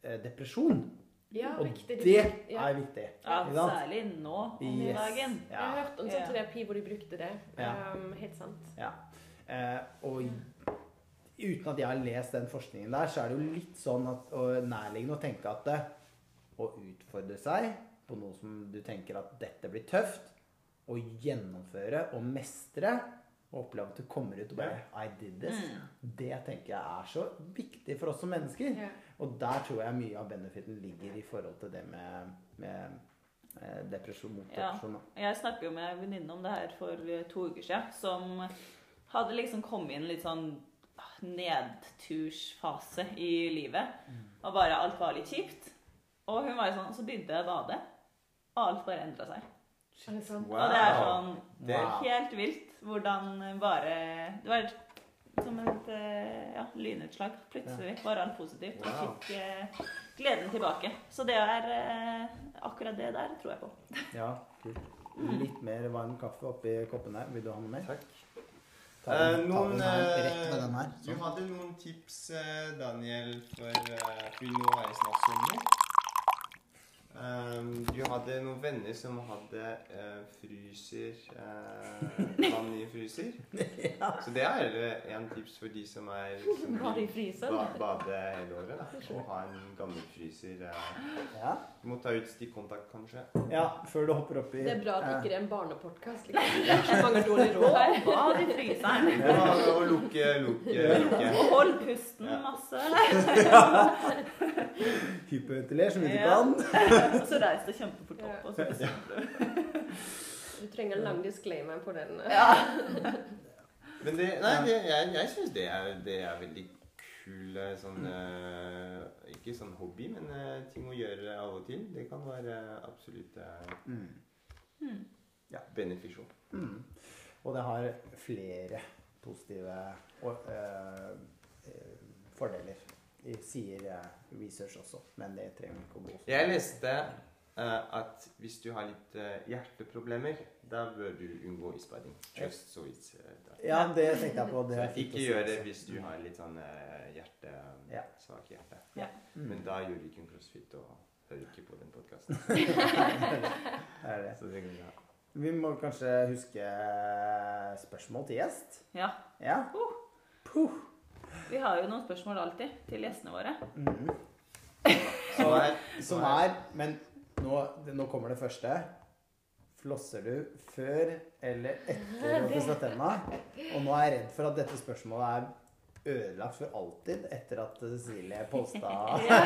eh, depresjon. Ja, Og viktig. det ja. er viktig. Ja, særlig nå om Yes. dagen. Jeg har hørt om sånn Ja. terapi hvor de brukte det. Ja. Um, helt sant. Ja. Eh, og uten at jeg har lest den forskningen der, så er det jo litt sånn at, og nærliggende å tenke at det, å utfordre seg på noe som du tenker at dette blir tøft, å gjennomføre og mestre, og oppleve at du kommer ut og bare I did this. Det tenker jeg er så viktig for oss som mennesker. Ja. Og der tror jeg mye av benefiten ligger i forhold til det med, med eh, depresjon mot depresjon. Ja. Jeg snakket jo med en venninne om det her for eh, to uker siden, som hadde liksom kommet i en litt sånn ah, nedtursfase i livet. Og bare alt var litt kjipt. Og hun var jo sånn, så begynte jeg å bade, og alt bare endra seg. Wow. Og det er sånn Det er helt vilt hvordan bare Det var som et eh, ja, lynutslag. Plutselig var alt positivt. Og fikk eh, gleden tilbake. Så det er eh, akkurat det der tror jeg på. Ja, kult. Litt mer varm kaffe oppi koppen her. Vil du ha noe mer? Takk. Ta den, Eh, ta noen, den her, eh, rett med den her. Du hadde noen tips, Daniel, for uh, For nå er i snart sommer. Um, du hadde noen venner som hadde uh, fryser uh, Vann i fryser. Så det er eh, en tips for de som er som vil ba bade hele året. Da. Å ha en gammel fryser. Uh, Ja. Du må ta ut stikkontakt, kanskje. ja, før du hopper oppi Det er bra at det ikke er en barnepodkast. Liksom. Det er så mange dårlige råd her. Bad i fryseren. Ja, og lukke, lukke, lukke. Og hold pusten Ja. masse. hyperventiler som ikke du kan. Og så reis deg kjempefort opp. Og så bestemmer du. Du trenger en lang disclaimer på den. Men det, nei, det, jeg, jeg syns det, det er veldig kul eh, sånn eh, Ikke sånn hobby, men eh, ting å gjøre av og til. Det kan være absolutt uh, Mm. ja, beneficial. Mm. Og det har flere positive og, eh, eh, fordeler, sier eh, research også. Men det trenger ikke å gå så Jeg leste uh, at hvis du har litt uh, hjerteproblemer, da bør du unngå isbading. Just so it's uh. Ja, det tenkte jeg på. Det er ikke gjør det hvis du har litt sånn hjerte, Ja. svak hjerte. Mm. Men da gjør du ikke en crossfit og hører ikke på den podkasten. Det det. Så det går bra. Vi må kanskje huske spørsmål til gjest. Ja. Ja. Puh. Vi har jo noen spørsmål alltid til gjestene våre. Mm. Som er, Som er Men nå, nå kommer det første. Flosser du før eller etter å pusse tenna? Og nå er jeg redd for at dette spørsmålet er ødelagt for alltid etter at Cecilie posta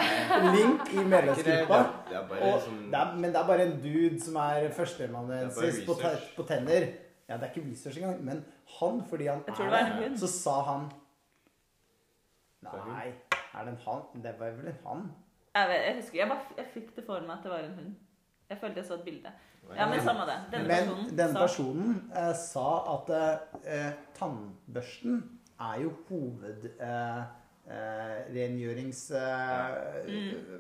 link i medlemsgruppa. det er bare Og sånn men det er bare en dude som er førsteamanuensis på, på tenner. Ja, det er ikke research engang, men han, fordi han er det så sa han Nei, er det en hann? Det var vel en han? Jeg, vet, jeg husker, jeg, bare, jeg fikk det for meg at det var en hund. Jeg følte jeg så et bilde. Ja, men samme det. Denne Men personen denne sa personen eh, sa at eh, tannbørsten er jo hoved... Eh, eh, rengjørings... Eh,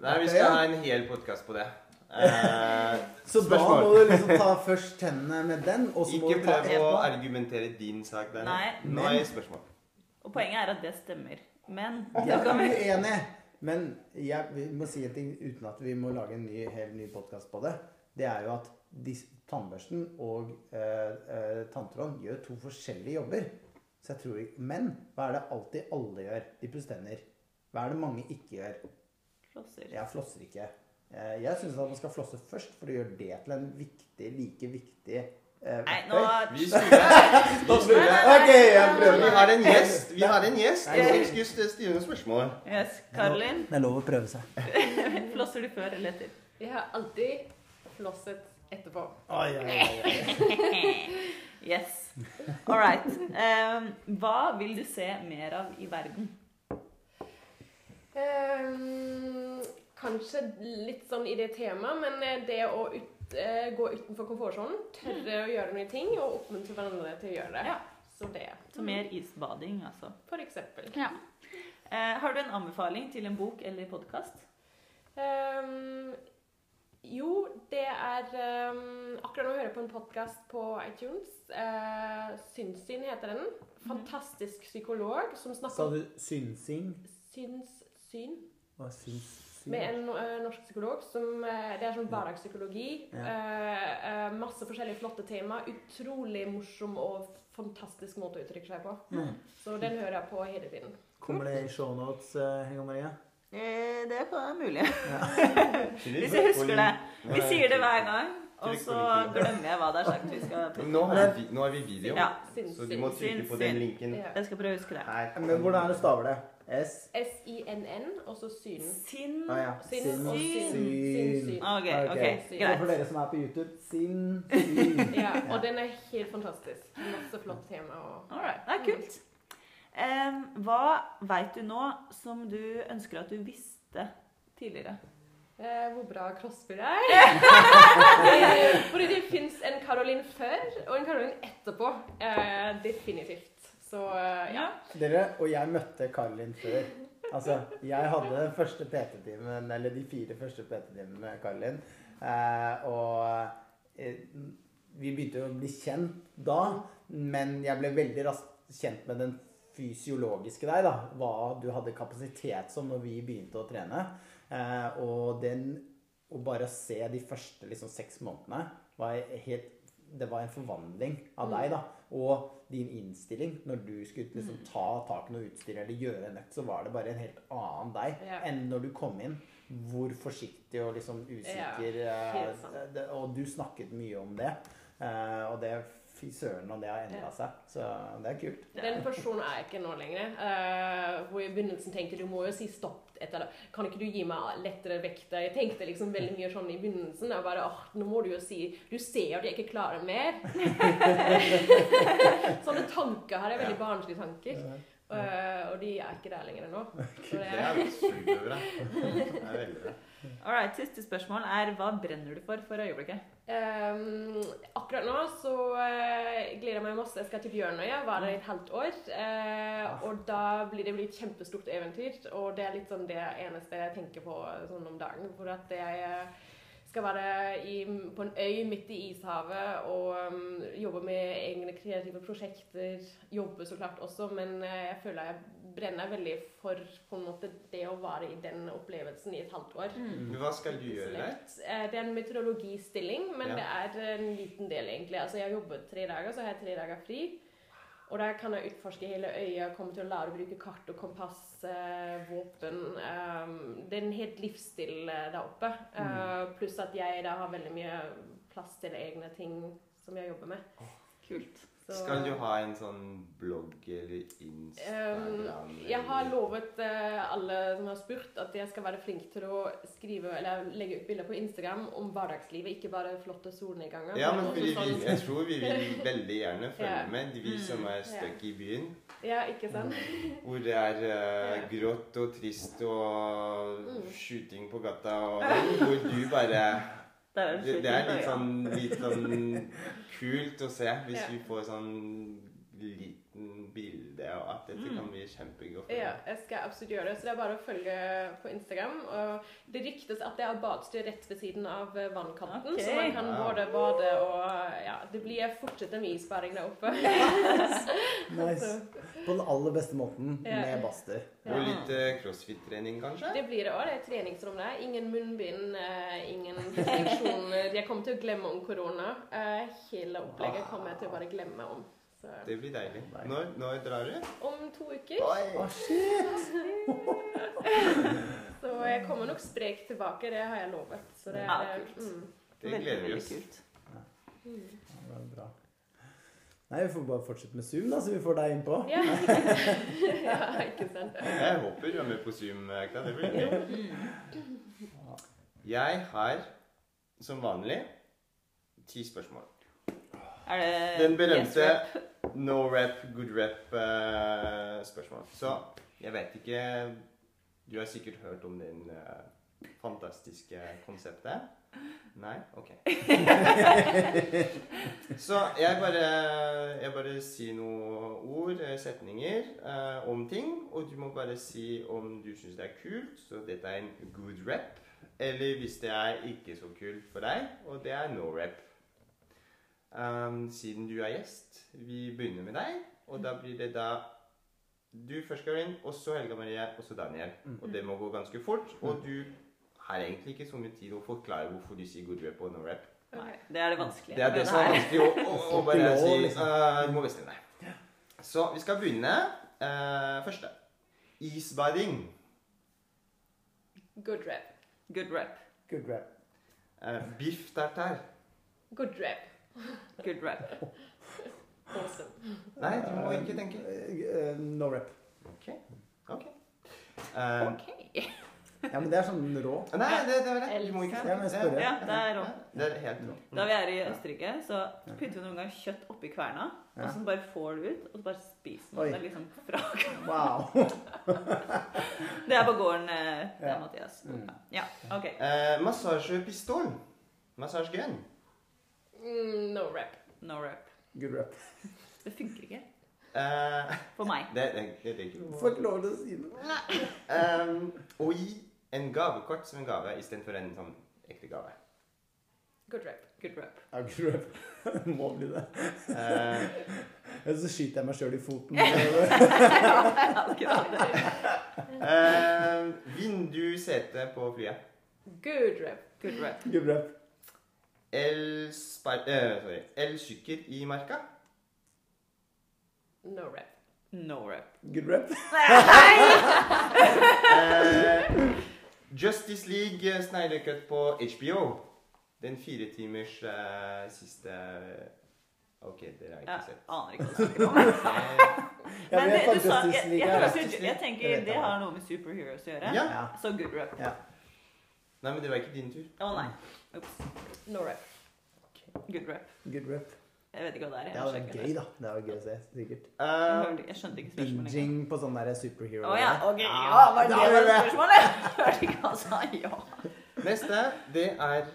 Nei, vi skal ha en hel podkast på det. Eh, Så da må du liksom ta først tennene med den, og så må Ikke du ta prøv å argumentere din sak der. Nei, Nå er spørsmål. Og poenget er at det stemmer. Men Jeg er uenig. Men jeg må si en ting uten at vi må lage en ny, helt ny podkast på det. Det er jo at tannbørsten og eh, eh, tanntråden gjør to forskjellige jobber. Så jeg tror ikke, Men hva er det alltid alle gjør? De pusser tenner. Hva er det mange ikke gjør? flosser. Jeg flosser ikke. Eh, Jeg syns at man skal flosse først, for det gjør det til en viktig, like viktig Nei, nå. Vi Ok, jeg Vi har en gjest. Vi har en gjest som skulle stille noen spørsmål. Yes, Karlin. Det er lov å prøve seg. Flosser du før eller etter? Jeg har alltid flosset etterpå. Oi, oi, oi, oi. Yes. All right. Um, hva vil du se mer av i verden? Um, kanskje litt sånn i det temaet, men eh, det å ut, eh, gå utenfor komfortsonen, tørre å gjøre nye ting og oppmuntre hverandre til å gjøre det. Ja. Så det. Så mer isbading, altså. For eksempel. Ja. Eh, har du en anbefaling til en bok eller podkast? Um, jo, det er um, Akkurat nå hører jeg på en podkast på iTunes. Uh, Synssyn heter den. Fantastisk psykolog som snakker Sa du synsing? synssyn. Hva syns Med en eh, norsk psykolog som eh, Det er sånn hverdagspsykologi. Ja. Eh, eh, masse forskjellige flotte tema. Utrolig morsom og fantastisk måte å uttrykke seg på. Mm. Så den hører jeg på hele tiden. Kommer det i shownotes, Henga Marie? Eh, det er mulig. Hvis Hvis jeg husker det. Vi sier det hver gang, og så glemmer jeg hva det er sagt vi skal. Nå har vi, nå har vi video, Ja, så du må trykke på den linken jeg skal prøve å huske det. Men hvordan er det staver det? S? S-I-N-N, og så syn. Sinn Ah, ja. Syn Syn. og syn. Syn. Syn, syn. OK, Ok. Greit. Så for dere som er på YouTube, sin, syn. Ja, og den er helt fantastisk. Masse flott tema. Og... Alright. Det er kult. Um, hva veit du nå som du ønsker at du visste tidligere? Eh, hvor bra crossfit er. Fordi det fins en Caroline før og en Caroline etterpå. Eh, definitivt. Så eh, ja. Dere, og jeg møtte Karlin før. Altså, jeg hadde den første PT-timen, eller de fire første PT-timene med Karlin. Eh, og eh, vi begynte å bli kjent da, men jeg ble veldig raskt kjent med den fysiologiske deg, da. Hva du hadde kapasitet som når vi begynte å trene. Eh, og den Å bare se de første liksom, seks månedene var helt Det var en forvandling av deg, da. Og din innstilling når du skulle liksom, ta tak i noe utstyr eller gjøre en økt, så var det bare en helt annen deg Ja. enn når du kom inn. Hvor forsiktig og liksom usikker Ja, eh, det, Og du snakket mye om det. Eh, og det Fy søren, og det har endra seg. Så det er kult. Den personen er jeg ikke nå lenger. hun hvor i begynnelsen tenkte du må jo si stopp. Etter, kan ikke du gi meg lettere vekter? Jeg tenkte liksom veldig mye sånn i begynnelsen. Jeg bare, åh, nå må Du jo si, du ser at jeg ikke klarer mer. Sånne tanker her er veldig barnslige tanker. Eh, og de er ikke der lenger nå. Så det er superbra. Det er veldig bra. All right, Siste spørsmål er hva brenner du for for øyeblikket? Ehm, akkurat nå så uh, gleder jeg meg masse. Jeg skal til Bjørnøya, være der i et halvt år. Uh, og da blir det et kjempestort eventyr. Og det er litt sånn det eneste jeg tenker på sånn om dagen. For at det eh, skal være i, på en øy midt i ishavet og um, jobbe med egne kreative prosjekter. Jobbe så klart også, men eh, jeg føler jeg brenner veldig for på en måte det å være i den opplevelsen i et halvt år. Mm. hva skal du gjøre der? Eh, Det er en meteorologistilling, men Ja. det er en liten del, egentlig. Altså, jeg har jobbet tre dager, så har jeg tre dager fri. Og der kan jeg utforske hele øya, komme til å lære å bruke kart og kompass, eh, våpen. eh, det er en helt livsstil eh, der oppe. Eh, pluss at jeg da har veldig mye plass til egne ting som jeg jobber med. Kult. Så- Skal du ha en sånn blogg eller Instagram? Um, jeg har lovet uh, alle som har spurt, at jeg skal være flink til å skrive eller legge ut bilder på Instagram om hverdagslivet, ikke bare flotte solnedganger. Ja, men vi, sånn- jeg tror vi vil veldig gjerne følge Ja. med, vi som er Ja. i byen. Ja, ikke sant? Hvor det er uh, grått og trist og Mm. skyting på gata, og hvor du bare Der er det det, er litt sånn, litt sånn kult å se hvis Ja. vi får sånn liten bilde, og at dette Mm. kan bli kjempegodt. Ja, jeg skal absolutt gjøre det. Så det er bare å følge på Instagram. Og det ryktes at det er badstue rett ved siden av eh, vannkanten, okay. så man kan både bade og Ja, det blir fortsette mye isbading der oppe. Nice. På den aller beste måten Ja. med badstue. Og litt eh, crossfit-trening, kanskje? Det blir det òg. Det er treningsrom der. Ingen munnbind, eh, ingen restriksjoner. Jeg kommer til å glemme om korona. Eh, hele opplegget kommer jeg til å bare glemme om. Så, Det blir deilig. Når, når drar du? om to uker. Å, shit! Så jeg kommer nok sprek tilbake. Det har jeg lovet. Så det Ja, er kult. mm. Det gleder vi veldig oss. kult. Det var bra. Nei, vi får bare fortsette med Zoom, da, så vi får deg innpå. Ja. ja, ikke sant. Jeg håper du er med på Zoom. Ekta. Det blir gøy. Jeg har som vanlig ti spørsmål. Er det Den berømte no rap, good rap-spørsmål. Så jeg vet ikke Du har sikkert hørt om den eh, fantastiske konseptet? Nei? OK. Så jeg bare, jeg bare sier noen ord, eh, setninger, eh, om ting. Og du må bare si om du syns det er kult, så dette er en good rep. Eller hvis det er ikke så kult for deg, og det er no rep. Um, siden du er gjest, vi begynner med deg. Og da blir det da du først, Karin, og så Helga Marie, og så Daniel. Og det må gå ganske fort. Og du har egentlig ikke så mye tid å forklare hvorfor du sier good rep og no rep. Nei, det er det vanskelige. Det er det som er vanskelig å, å, å bare si. Uh, du må bestemme deg. Så vi skal begynne. Uh, første. Isbading. Good rep. Good rep. Good rep. Uh, Biff tartar. Good rep. Good rep. Awesome. Nei, du må ikke tenke. Eh, eh, no rep. Ok. ok. Uh, OK. Ja, men det er sånn rå. Nei, det, det er det. Må ikke Ja. Ja, det er rå. Det er helt rå. Da vi er i Østerrike, så putter vi noen ganger kjøtt oppi kverna. Og så bare får du ut, og så bare spiser man Oi. det liksom fra Wow. Det er på gården eh, til Ja. Mathias. Mm. Ja, OK. Eh, massasjepistol. Massasjegun. Mm, no rap. No rap. Good rap. Det funker ikke. Uh, For meg. det, det, det, det ikke Får ikke lov til å si noe. Um, å gi en gavekort som en gave istedenfor en sånn ekte gave. Good rap. Good rap. Ja, good rap. Må bli det. Uh, så skyter jeg meg sjøl i foten. Akkurat det. uh, Vindu-sete på flyet. Good rap. Good rap. Good rap. Elspar- uh, i marka. No rap. No rap. Good rap. Uh, Justice League eh, sneglecut på HBO. Den fire timers uh, siste OK, dere har Jeg ikke sett. aner ikke hva du snakker om. Eh, Ja, Men jeg det, du sa, jeg, jeg, jeg, jeg tenker det har noe med superheroes å gjøre. ja. Så good rep. ja. Nei, men det var ikke din tur. Å nei. Ops. No rep. Good rep. Good rap. Jeg vet ikke hva det er. Det Jeg, hadde vært gøy, da. Det hadde vært gøy å se. Sikkert. Uh, jeg skjønte ikke spørsmålet. Binging på sånn der superhero. Å ja, ok. Ja, Ja, var det det er var spørsmålet? Hørte ikke hva han sa. Ja. Neste, det er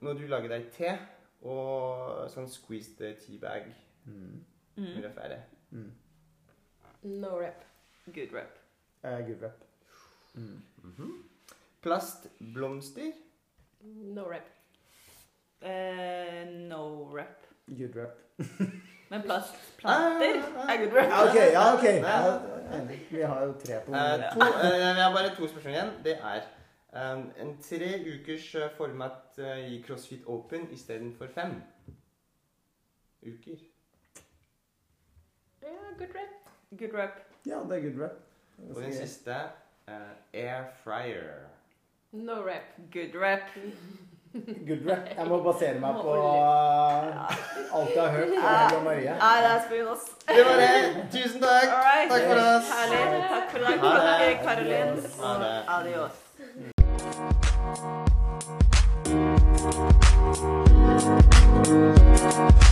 når du lager deg te og sånn squeezed teabag Mm. Mm. er ferdig. Mm. No rep. Good rep. Uh, good rep. Mm. Plastblomster. No rep. Uh, no rap. Good rap. Men plast, planter Ah, ah. er good rap. Ok. Ja, ok. Nei. Ja, vi har jo tre på uh, to, uh, vi har bare to spørsmål igjen. Det er um, en tre ukers format i CrossFit Open istedenfor fem uker. Yeah, good rap. Good rap. Ja, det er good rap. Og den siste uh, air fryer. No rap. Good rap. Good. Jeg må basere meg på alt jeg har hørt Marie. Nei, det er spennende. ass. Det var det! Tusen takk! All right. Takk for oss! Herlig. Takk for. Takk, Karolin. Adios. Adios.